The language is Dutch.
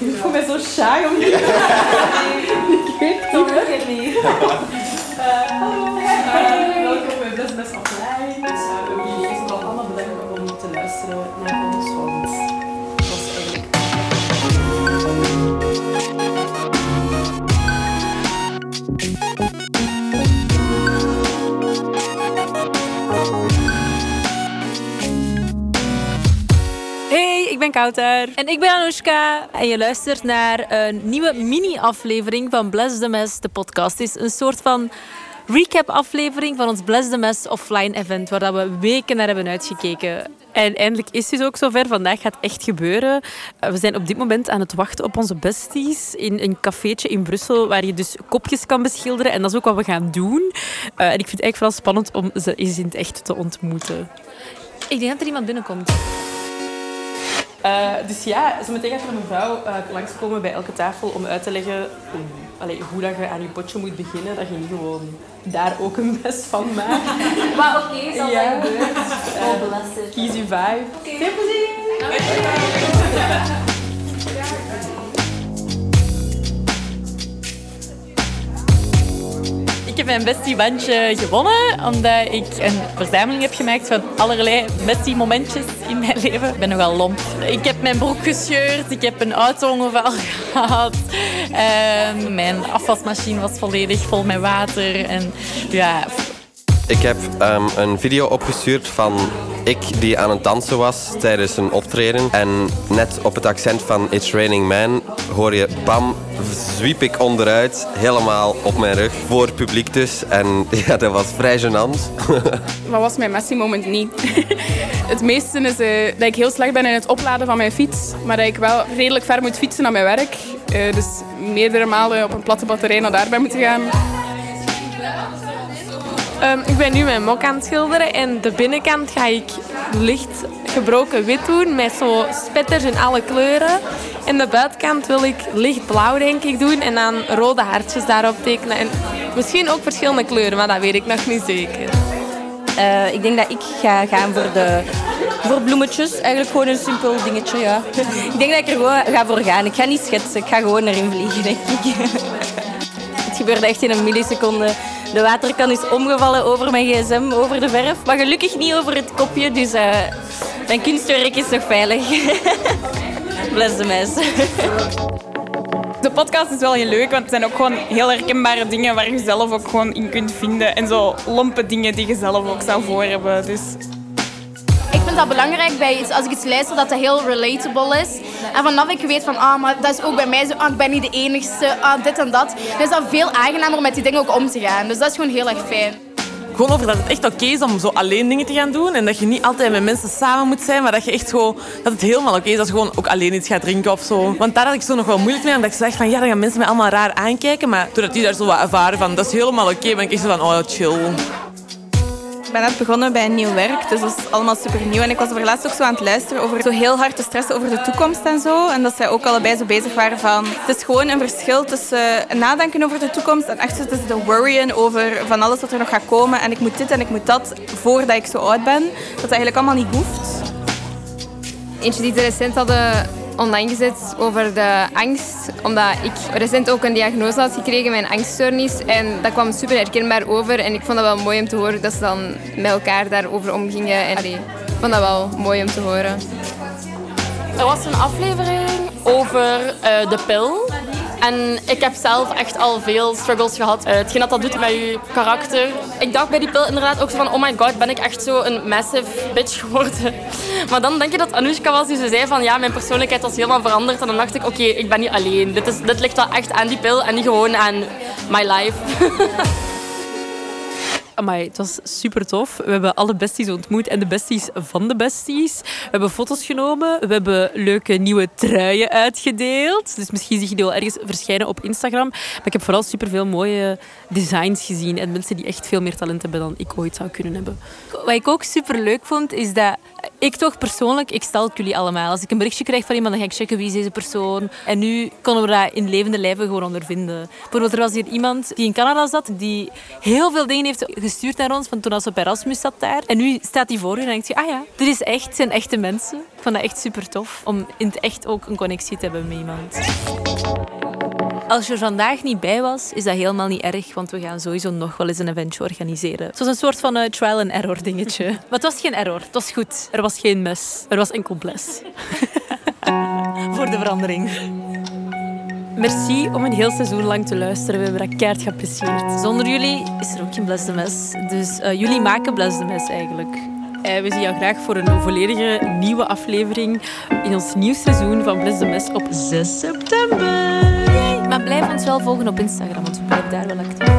Ik voel me zo shy om hier Ik weet het niet. Welkom bij Best Best Offline. We willen Kouter. En ik ben Anoushka. En je luistert naar een nieuwe mini-aflevering van Bless the Mess, de podcast. Het is een soort van recap-aflevering van ons Bless the Mess offline event, waar dat we weken naar hebben uitgekeken. En eindelijk is het ook zover. Vandaag gaat het echt gebeuren. Uh, We zijn op dit moment aan het wachten op onze besties in een cafeetje in Brussel, waar je dus kopjes kan beschilderen. En dat is ook wat we gaan doen. Uh, en ik vind het eigenlijk vooral spannend om ze eens in het echt te ontmoeten. Ik denk dat er iemand binnenkomt. Uh, dus ja, zo meteen gaat er een mevrouw uh, langskomen bij elke tafel om uit te leggen um, allee, hoe dat je aan je potje moet beginnen. Dat je niet gewoon daar ook een best van maakt. Maar oké, okay, zal Ja. dat gebeuren. Belasted. Kies je vibe. Veel plezier! Ik mijn bestie-bandje gewonnen, omdat ik een verzameling heb gemaakt van allerlei bestie-momentjes in mijn leven. Ik ben nogal lomp. Ik heb mijn broek gescheurd, ik heb een auto-ongeval gehad. En mijn afwasmachine was volledig vol met water. En ja, Ik heb ehm, een video opgestuurd van ik die aan het dansen was tijdens een optreden. En net op het accent van It's Raining Man hoor je bam, zwiep ik onderuit, helemaal op mijn rug, voor het publiek dus. En ja, dat was vrij gênant. Wat was mijn Messi moment niet? het meeste is eh, dat ik heel slecht ben in het opladen van mijn fiets, maar dat ik wel redelijk ver moet fietsen naar mijn werk. Eh, dus meerdere malen op een platte batterij naar daar ben moeten gaan. Ehm, ik ben nu mijn mok aan het schilderen en de binnenkant ga ik licht gebroken wit doen met zo spetters in alle kleuren. En de buitenkant wil ik lichtblauw denk ik doen en dan rode hartjes daarop tekenen. En misschien ook verschillende kleuren, maar dat weet ik nog niet zeker. Eh, ik denk dat ik ga gaan voor, de, voor bloemetjes. Eigenlijk gewoon een simpel dingetje, ja. ik denk dat ik er gewoon ga voor gaan. Ik ga niet schetsen, ik ga gewoon erin vliegen, denk ik. Het gebeurde echt in een milliseconde. De waterkan is omgevallen over mijn gsm, over de verf. Maar gelukkig niet over het kopje, dus eh, mijn kunstwerk is nog veilig. Bless the mess. De podcast is wel heel leuk, want het zijn ook gewoon heel herkenbare dingen waar je zelf ook gewoon in kunt vinden. En zo lompe dingen die je zelf ook zou voor hebben. Dus Ik vind dat belangrijk bij iets, als ik iets luister, dat dat heel relatable is. En vanaf ik weet van, ah, maar dat is ook bij mij zo, ah, ik ben niet de enigste, ah, dit en dat. Dan is dat veel aangenamer om met die dingen ook om te gaan. Dus dat is gewoon heel erg fijn. Gewoon over dat het echt oké is om zo alleen dingen te gaan doen. En dat je niet altijd met mensen samen moet zijn. Maar dat je echt gewoon, dat het helemaal oké is als je gewoon ook alleen iets gaat drinken of zo. Want daar had ik zo nog wel moeilijk mee. Omdat ik zeg van ja, dan gaan mensen mij allemaal raar aankijken. Maar doordat die daar zo wat ervaren van dat is helemaal oké. ben ik echt zo van oh chill. Ik ben net begonnen bij een nieuw werk, dus dat is allemaal super nieuw. En ik was er laatst ook zo aan het luisteren over zo heel hard te stressen over de toekomst en zo. En dat zij ook allebei zo bezig waren van... Het is gewoon een verschil tussen eh, nadenken over de toekomst en echt tussen de worryen over van alles wat er nog gaat komen. En ik moet dit en ik moet dat voordat ik zo oud ben. Dat dat eigenlijk allemaal niet hoeft. Eentje die ze recent hadden online gezet over de angst. Omdat ik recent ook een diagnose had gekregen een angststoornis. En dat kwam super herkenbaar over. En ik vond dat wel mooi om te horen dat ze dan met elkaar daarover omgingen. En ik vond dat wel mooi om te horen. Er was een aflevering over eh, de pil. En ik heb zelf echt al veel struggles gehad. Uh, hetgeen dat dat doet met je karakter. Ik dacht bij die pil inderdaad ook zo van... Oh my god, ben ik echt zo een massive bitch geworden. Maar dan denk je dat Anoushka was die ze zei van... Ja, mijn persoonlijkheid was helemaal veranderd. En dan dacht ik, oké, ik ben niet alleen. Dit, is, dit ligt wel echt aan die pil en niet gewoon aan my life. Amai, het was super tof. We hebben alle besties ontmoet en de besties van de besties. We hebben foto's genomen. We hebben leuke nieuwe truien uitgedeeld. Dus misschien zie je die wel ergens verschijnen op Instagram. Maar ik heb vooral superveel mooie designs gezien. En mensen die echt veel meer talent hebben dan ik ooit zou kunnen hebben. Wat ik ook super leuk vond, is dat Ik toch persoonlijk, ik stalk jullie allemaal. Als ik een berichtje krijg van iemand, dan ga ik checken wie is deze persoon. En nu konden we dat in levende lijven gewoon ondervinden. Bijvoorbeeld, er was hier iemand die in Canada zat, die heel veel dingen heeft gestuurd naar ons, van toen als op Erasmus zat daar. En nu staat hij voor u en denkt je, ah ja, dit is echt, het zijn echte mensen. Ik vond dat echt super tof om in het echt ook een connectie te hebben met iemand. Als je er vandaag niet bij was, is dat helemaal niet erg, want we gaan sowieso nog wel eens een eventje organiseren. Het was een soort van uh, trial and error dingetje. Maar het was geen error, het was goed. Er was geen mes, er was enkel bles. Voor de verandering. Merci om een heel seizoen lang te luisteren. We hebben dat keihard geapprecieerd. Zonder jullie is er ook geen Bles de Mes. Dus uh, jullie maken Bles de Mes eigenlijk. Uh, we zien jou graag voor een volledige nieuwe aflevering in ons nieuw seizoen van Bles de Mes op 6 september. Maar blijf ons wel volgen op Instagram, want we blijven daar wel actief.